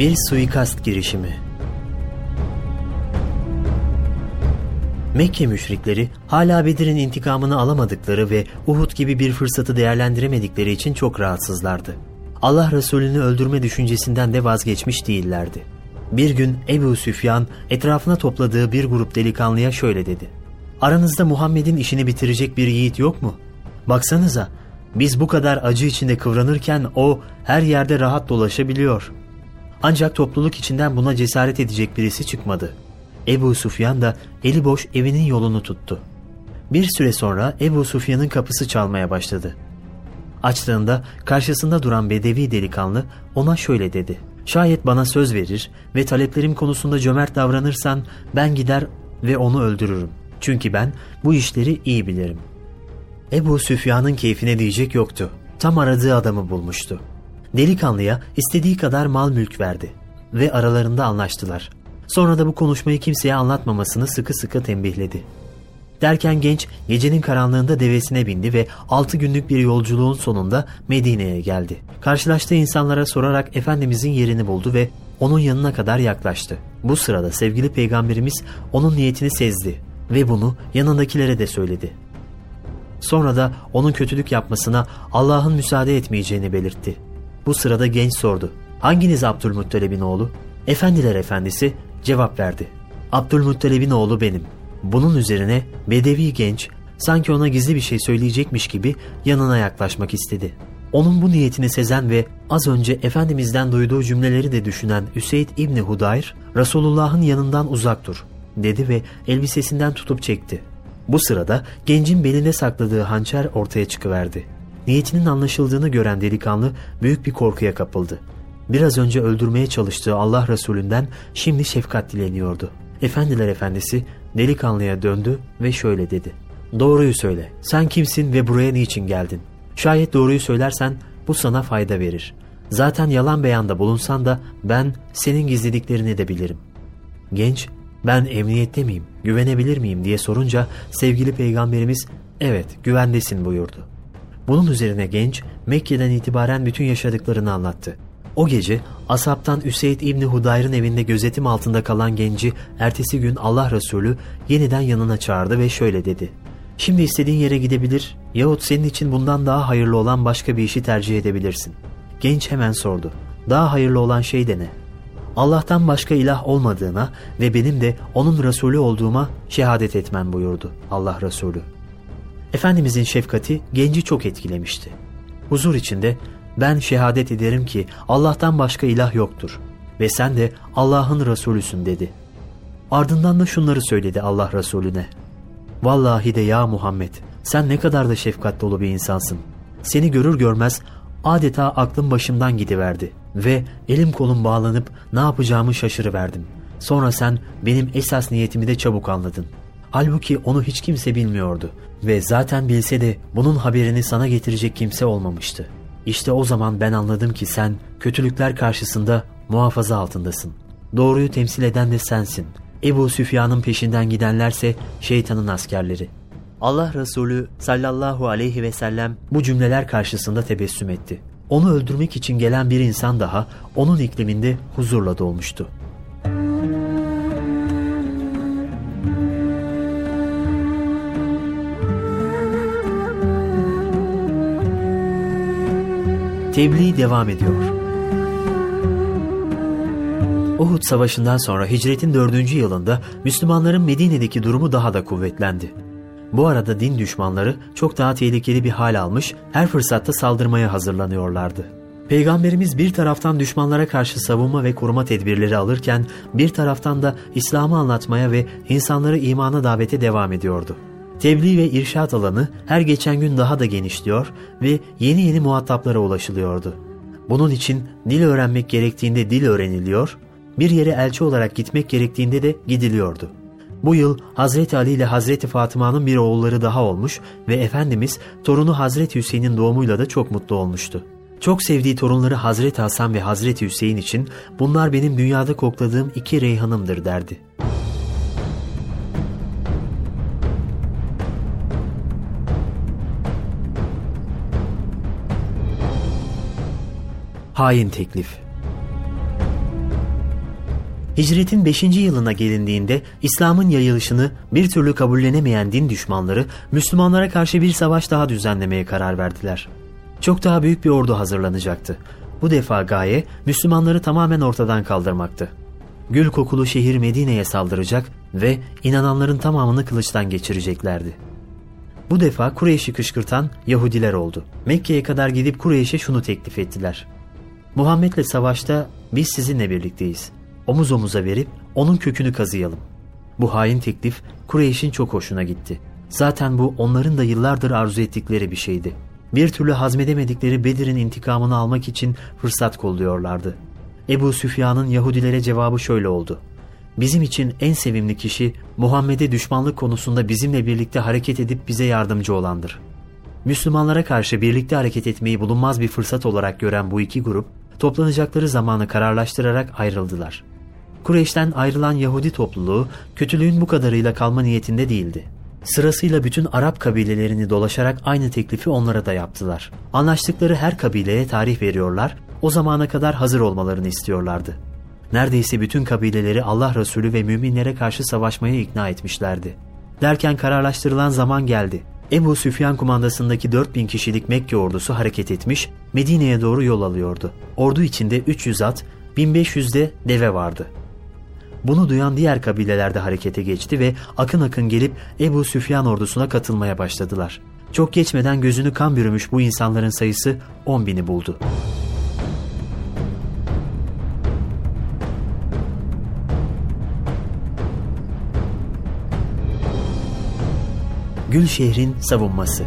Bir suikast girişimi. Mekke müşrikleri hala Bedir'in intikamını alamadıkları ve Uhud gibi bir fırsatı değerlendiremedikleri için çok rahatsızlardı. Allah Resulü'nü öldürme düşüncesinden de vazgeçmiş değillerdi. Bir gün Ebu Süfyan etrafına topladığı bir grup delikanlıya şöyle dedi. Aranızda Muhammed'in işini bitirecek bir yiğit yok mu? Baksanıza biz bu kadar acı içinde kıvranırken o her yerde rahat dolaşabiliyor. Ancak topluluk içinden buna cesaret edecek birisi çıkmadı. Ebu Sufyan da eli boş evinin yolunu tuttu. Bir süre sonra Ebu Sufyan'ın kapısı çalmaya başladı. Açtığında karşısında duran bedevi delikanlı ona şöyle dedi. Şayet bana söz verir ve taleplerim konusunda cömert davranırsan ben gider ve onu öldürürüm. Çünkü ben bu işleri iyi bilirim. Ebu Süfyan'ın keyfine diyecek yoktu. Tam aradığı adamı bulmuştu. Delikanlıya istediği kadar mal mülk verdi ve aralarında anlaştılar. Sonra da bu konuşmayı kimseye anlatmamasını sıkı sıkı tembihledi. Derken genç gecenin karanlığında devesine bindi ve 6 günlük bir yolculuğun sonunda Medine'ye geldi. Karşılaştığı insanlara sorarak Efendimizin yerini buldu ve onun yanına kadar yaklaştı. Bu sırada sevgili peygamberimiz onun niyetini sezdi ve bunu yanındakilere de söyledi. Sonra da onun kötülük yapmasına Allah'ın müsaade etmeyeceğini belirtti. Bu sırada genç sordu. Hanginiz Abdülmuttalib'in oğlu? Efendiler efendisi cevap verdi. Abdülmuttalib'in oğlu benim. Bunun üzerine Bedevi genç sanki ona gizli bir şey söyleyecekmiş gibi yanına yaklaşmak istedi. Onun bu niyetini sezen ve az önce Efendimiz'den duyduğu cümleleri de düşünen Üseyd İbni Hudayr, Resulullah'ın yanından uzak dur dedi ve elbisesinden tutup çekti. Bu sırada gencin belinde sakladığı hançer ortaya çıkıverdi. Niyetinin anlaşıldığını gören delikanlı büyük bir korkuya kapıldı. Biraz önce öldürmeye çalıştığı Allah Resulünden şimdi şefkat dileniyordu. Efendiler efendisi delikanlıya döndü ve şöyle dedi. Doğruyu söyle. Sen kimsin ve buraya niçin geldin? Şayet doğruyu söylersen bu sana fayda verir. Zaten yalan beyanda bulunsan da ben senin gizlediklerini de bilirim. Genç ben emniyette miyim, güvenebilir miyim diye sorunca sevgili peygamberimiz evet güvendesin buyurdu. Bunun üzerine genç Mekke'den itibaren bütün yaşadıklarını anlattı. O gece asaptan Üseyd İbni Hudayr'ın evinde gözetim altında kalan genci ertesi gün Allah Resulü yeniden yanına çağırdı ve şöyle dedi. Şimdi istediğin yere gidebilir yahut senin için bundan daha hayırlı olan başka bir işi tercih edebilirsin. Genç hemen sordu. Daha hayırlı olan şey de ne? Allah'tan başka ilah olmadığına ve benim de onun Resulü olduğuma şehadet etmen buyurdu Allah Resulü. Efendimizin şefkati genci çok etkilemişti. Huzur içinde ben şehadet ederim ki Allah'tan başka ilah yoktur ve sen de Allah'ın Resulüsün dedi. Ardından da şunları söyledi Allah Resulüne. Vallahi de ya Muhammed sen ne kadar da şefkat dolu bir insansın. Seni görür görmez adeta aklım başımdan gidiverdi ve elim kolum bağlanıp ne yapacağımı şaşırıverdim. Sonra sen benim esas niyetimi de çabuk anladın. Halbuki onu hiç kimse bilmiyordu ve zaten bilse de bunun haberini sana getirecek kimse olmamıştı. İşte o zaman ben anladım ki sen kötülükler karşısında muhafaza altındasın. Doğruyu temsil eden de sensin. Ebu Süfyan'ın peşinden gidenlerse şeytanın askerleri. Allah Resulü sallallahu aleyhi ve sellem bu cümleler karşısında tebessüm etti. Onu öldürmek için gelen bir insan daha onun ikliminde huzurla dolmuştu. Tebliğ devam ediyor. Uhud Savaşı'ndan sonra hicretin dördüncü yılında Müslümanların Medine'deki durumu daha da kuvvetlendi. Bu arada din düşmanları çok daha tehlikeli bir hal almış, her fırsatta saldırmaya hazırlanıyorlardı. Peygamberimiz bir taraftan düşmanlara karşı savunma ve koruma tedbirleri alırken bir taraftan da İslam'ı anlatmaya ve insanları imana davete devam ediyordu. Tebliğ ve irşat alanı her geçen gün daha da genişliyor ve yeni yeni muhataplara ulaşılıyordu. Bunun için dil öğrenmek gerektiğinde dil öğreniliyor, bir yere elçi olarak gitmek gerektiğinde de gidiliyordu. Bu yıl Hazreti Ali ile Hazreti Fatıma'nın bir oğulları daha olmuş ve Efendimiz torunu Hazreti Hüseyin'in doğumuyla da çok mutlu olmuştu. Çok sevdiği torunları Hazreti Hasan ve Hazreti Hüseyin için bunlar benim dünyada kokladığım iki reyhanımdır derdi. Hain teklif Hicretin 5. yılına gelindiğinde İslam'ın yayılışını bir türlü kabullenemeyen din düşmanları Müslümanlara karşı bir savaş daha düzenlemeye karar verdiler. Çok daha büyük bir ordu hazırlanacaktı. Bu defa gaye Müslümanları tamamen ortadan kaldırmaktı. Gül kokulu şehir Medine'ye saldıracak ve inananların tamamını kılıçtan geçireceklerdi. Bu defa Kureyş'i kışkırtan Yahudiler oldu. Mekke'ye kadar gidip Kureyş'e şunu teklif ettiler. Muhammed'le savaşta biz sizinle birlikteyiz. Omuz omuza verip onun kökünü kazıyalım. Bu hain teklif Kureyş'in çok hoşuna gitti. Zaten bu onların da yıllardır arzu ettikleri bir şeydi. Bir türlü hazmedemedikleri Bedir'in intikamını almak için fırsat kolluyorlardı. Ebu Süfyan'ın Yahudilere cevabı şöyle oldu. Bizim için en sevimli kişi Muhammed'e düşmanlık konusunda bizimle birlikte hareket edip bize yardımcı olandır. Müslümanlara karşı birlikte hareket etmeyi bulunmaz bir fırsat olarak gören bu iki grup, toplanacakları zamanı kararlaştırarak ayrıldılar. Kureyş'ten ayrılan Yahudi topluluğu kötülüğün bu kadarıyla kalma niyetinde değildi. Sırasıyla bütün Arap kabilelerini dolaşarak aynı teklifi onlara da yaptılar. Anlaştıkları her kabileye tarih veriyorlar, o zamana kadar hazır olmalarını istiyorlardı. Neredeyse bütün kabileleri Allah Resulü ve müminlere karşı savaşmaya ikna etmişlerdi. Derken kararlaştırılan zaman geldi. Ebu Süfyan kumandasındaki 4000 kişilik Mekke ordusu hareket etmiş, Medine'ye doğru yol alıyordu. Ordu içinde 300 at, 1500 de deve vardı. Bunu duyan diğer kabileler de harekete geçti ve akın akın gelip Ebu Süfyan ordusuna katılmaya başladılar. Çok geçmeden gözünü kan bürümüş bu insanların sayısı 10 bini buldu. Gül şehrin savunması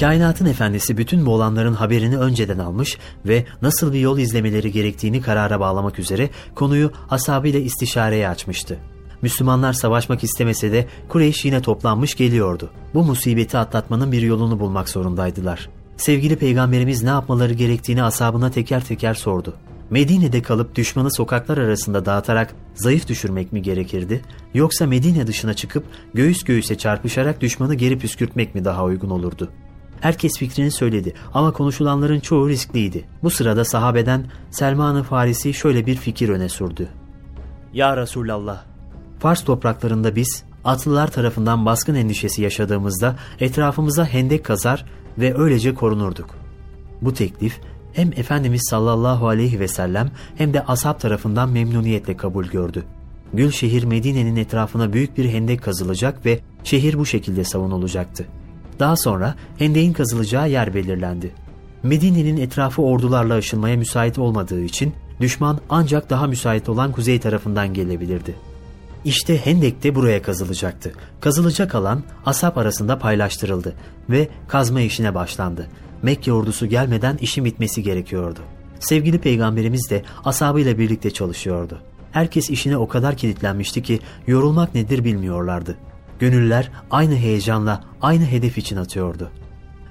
Kainatın efendisi bütün bu olanların haberini önceden almış ve nasıl bir yol izlemeleri gerektiğini karara bağlamak üzere konuyu ashabıyla istişareye açmıştı. Müslümanlar savaşmak istemese de Kureyş yine toplanmış geliyordu. Bu musibeti atlatmanın bir yolunu bulmak zorundaydılar. Sevgili peygamberimiz ne yapmaları gerektiğini ashabına teker teker sordu. Medine'de kalıp düşmanı sokaklar arasında dağıtarak zayıf düşürmek mi gerekirdi? Yoksa Medine dışına çıkıp göğüs göğüse çarpışarak düşmanı geri püskürtmek mi daha uygun olurdu? Herkes fikrini söyledi ama konuşulanların çoğu riskliydi. Bu sırada sahabeden Selman-ı Farisi şöyle bir fikir öne sürdü. Ya Resulallah, Fars topraklarında biz atlılar tarafından baskın endişesi yaşadığımızda etrafımıza hendek kazar ve öylece korunurduk. Bu teklif hem Efendimiz sallallahu aleyhi ve sellem hem de ashab tarafından memnuniyetle kabul gördü. Gülşehir Medine'nin etrafına büyük bir hendek kazılacak ve şehir bu şekilde savunulacaktı. Daha sonra hendeğin kazılacağı yer belirlendi. Medine'nin etrafı ordularla aşılmaya müsait olmadığı için düşman ancak daha müsait olan kuzey tarafından gelebilirdi. İşte hendek de buraya kazılacaktı. Kazılacak alan asap arasında paylaştırıldı ve kazma işine başlandı. Mekke ordusu gelmeden işin bitmesi gerekiyordu. Sevgili peygamberimiz de asabıyla birlikte çalışıyordu. Herkes işine o kadar kilitlenmişti ki yorulmak nedir bilmiyorlardı. Gönüller aynı heyecanla aynı hedef için atıyordu.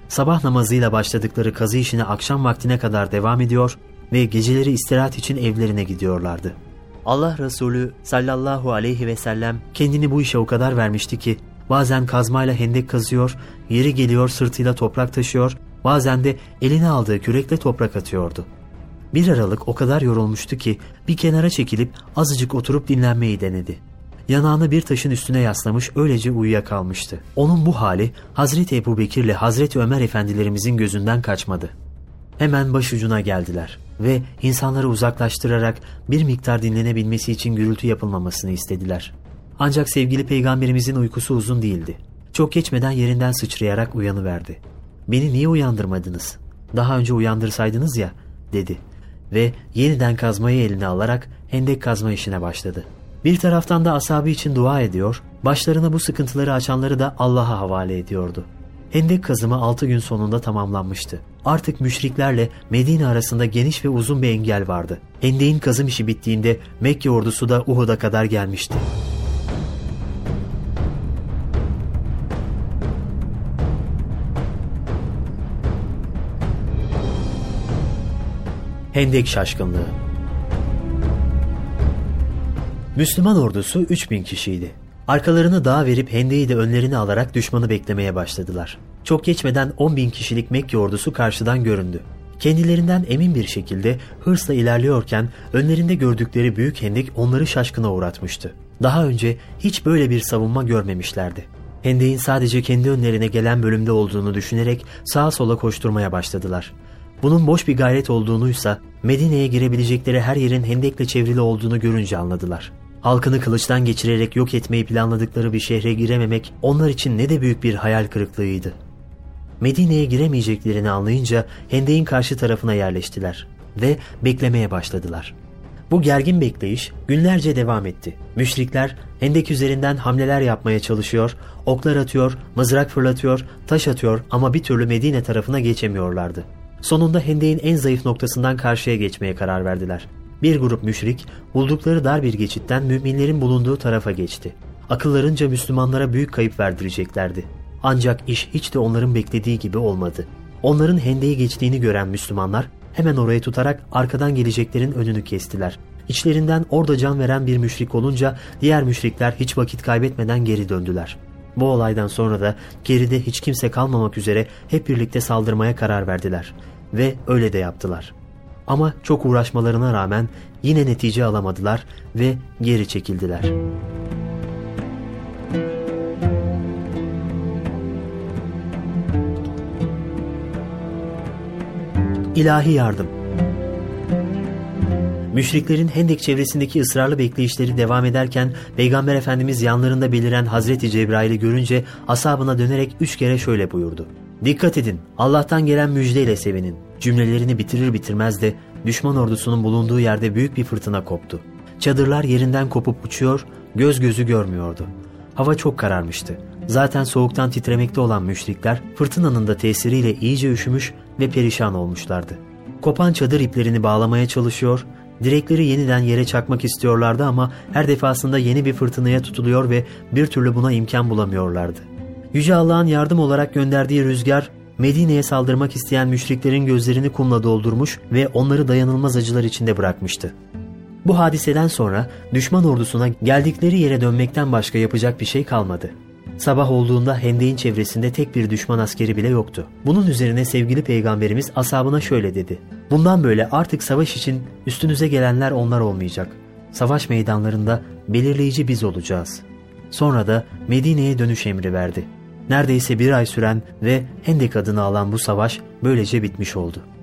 Sabah namazıyla başladıkları kazı işine akşam vaktine kadar devam ediyor ve geceleri istirahat için evlerine gidiyorlardı. Allah Resulü sallallahu aleyhi ve sellem kendini bu işe o kadar vermişti ki bazen kazmayla hendek kazıyor, yeri geliyor sırtıyla toprak taşıyor, bazen de eline aldığı kürekle toprak atıyordu. Bir aralık o kadar yorulmuştu ki bir kenara çekilip azıcık oturup dinlenmeyi denedi yanağını bir taşın üstüne yaslamış öylece uyuyakalmıştı. Onun bu hali Hazreti Ebu Bekir ile Hazreti Ömer efendilerimizin gözünden kaçmadı. Hemen başucuna geldiler ve insanları uzaklaştırarak bir miktar dinlenebilmesi için gürültü yapılmamasını istediler. Ancak sevgili peygamberimizin uykusu uzun değildi. Çok geçmeden yerinden sıçrayarak uyanıverdi. Beni niye uyandırmadınız? Daha önce uyandırsaydınız ya, dedi. Ve yeniden kazmayı eline alarak hendek kazma işine başladı.'' Bir taraftan da asabı için dua ediyor, başlarına bu sıkıntıları açanları da Allah'a havale ediyordu. Hendek kazımı 6 gün sonunda tamamlanmıştı. Artık müşriklerle Medine arasında geniş ve uzun bir engel vardı. Hendeğin kazım işi bittiğinde Mekke ordusu da Uhud'a kadar gelmişti. Hendek şaşkınlığı Müslüman ordusu 3000 kişiydi. Arkalarını dağa verip hendeyi de önlerini alarak düşmanı beklemeye başladılar. Çok geçmeden 10 bin kişilik Mekke ordusu karşıdan göründü. Kendilerinden emin bir şekilde hırsla ilerliyorken önlerinde gördükleri büyük hendek onları şaşkına uğratmıştı. Daha önce hiç böyle bir savunma görmemişlerdi. Hendeğin sadece kendi önlerine gelen bölümde olduğunu düşünerek sağa sola koşturmaya başladılar. Bunun boş bir gayret olduğunuysa Medine'ye girebilecekleri her yerin hendekle çevrili olduğunu görünce anladılar. Halkını kılıçtan geçirerek yok etmeyi planladıkları bir şehre girememek onlar için ne de büyük bir hayal kırıklığıydı. Medine'ye giremeyeceklerini anlayınca hendeğin karşı tarafına yerleştiler ve beklemeye başladılar. Bu gergin bekleyiş günlerce devam etti. Müşrikler hendek üzerinden hamleler yapmaya çalışıyor, oklar atıyor, mızrak fırlatıyor, taş atıyor ama bir türlü Medine tarafına geçemiyorlardı. Sonunda hendeğin en zayıf noktasından karşıya geçmeye karar verdiler. Bir grup müşrik buldukları dar bir geçitten müminlerin bulunduğu tarafa geçti. Akıllarınca Müslümanlara büyük kayıp verdireceklerdi. Ancak iş hiç de onların beklediği gibi olmadı. Onların hendeyi geçtiğini gören Müslümanlar hemen oraya tutarak arkadan geleceklerin önünü kestiler. İçlerinden orada can veren bir müşrik olunca diğer müşrikler hiç vakit kaybetmeden geri döndüler. Bu olaydan sonra da geride hiç kimse kalmamak üzere hep birlikte saldırmaya karar verdiler ve öyle de yaptılar. Ama çok uğraşmalarına rağmen yine netice alamadılar ve geri çekildiler. İlahi yardım Müşriklerin Hendek çevresindeki ısrarlı bekleyişleri devam ederken Peygamber Efendimiz yanlarında beliren Hazreti Cebrail'i görünce asabına dönerek üç kere şöyle buyurdu. Dikkat edin Allah'tan gelen müjdeyle sevinin. Cümlelerini bitirir bitirmez de düşman ordusunun bulunduğu yerde büyük bir fırtına koptu. Çadırlar yerinden kopup uçuyor, göz gözü görmüyordu. Hava çok kararmıştı. Zaten soğuktan titremekte olan müşrikler fırtınanın da tesiriyle iyice üşümüş ve perişan olmuşlardı. Kopan çadır iplerini bağlamaya çalışıyor, direkleri yeniden yere çakmak istiyorlardı ama her defasında yeni bir fırtınaya tutuluyor ve bir türlü buna imkan bulamıyorlardı. Yüce Allah'ın yardım olarak gönderdiği rüzgar Medine'ye saldırmak isteyen müşriklerin gözlerini kumla doldurmuş ve onları dayanılmaz acılar içinde bırakmıştı. Bu hadiseden sonra düşman ordusuna geldikleri yere dönmekten başka yapacak bir şey kalmadı. Sabah olduğunda hendeğin çevresinde tek bir düşman askeri bile yoktu. Bunun üzerine sevgili peygamberimiz asabına şöyle dedi. Bundan böyle artık savaş için üstünüze gelenler onlar olmayacak. Savaş meydanlarında belirleyici biz olacağız. Sonra da Medine'ye dönüş emri verdi. Neredeyse bir ay süren ve Hendek adını alan bu savaş böylece bitmiş oldu.''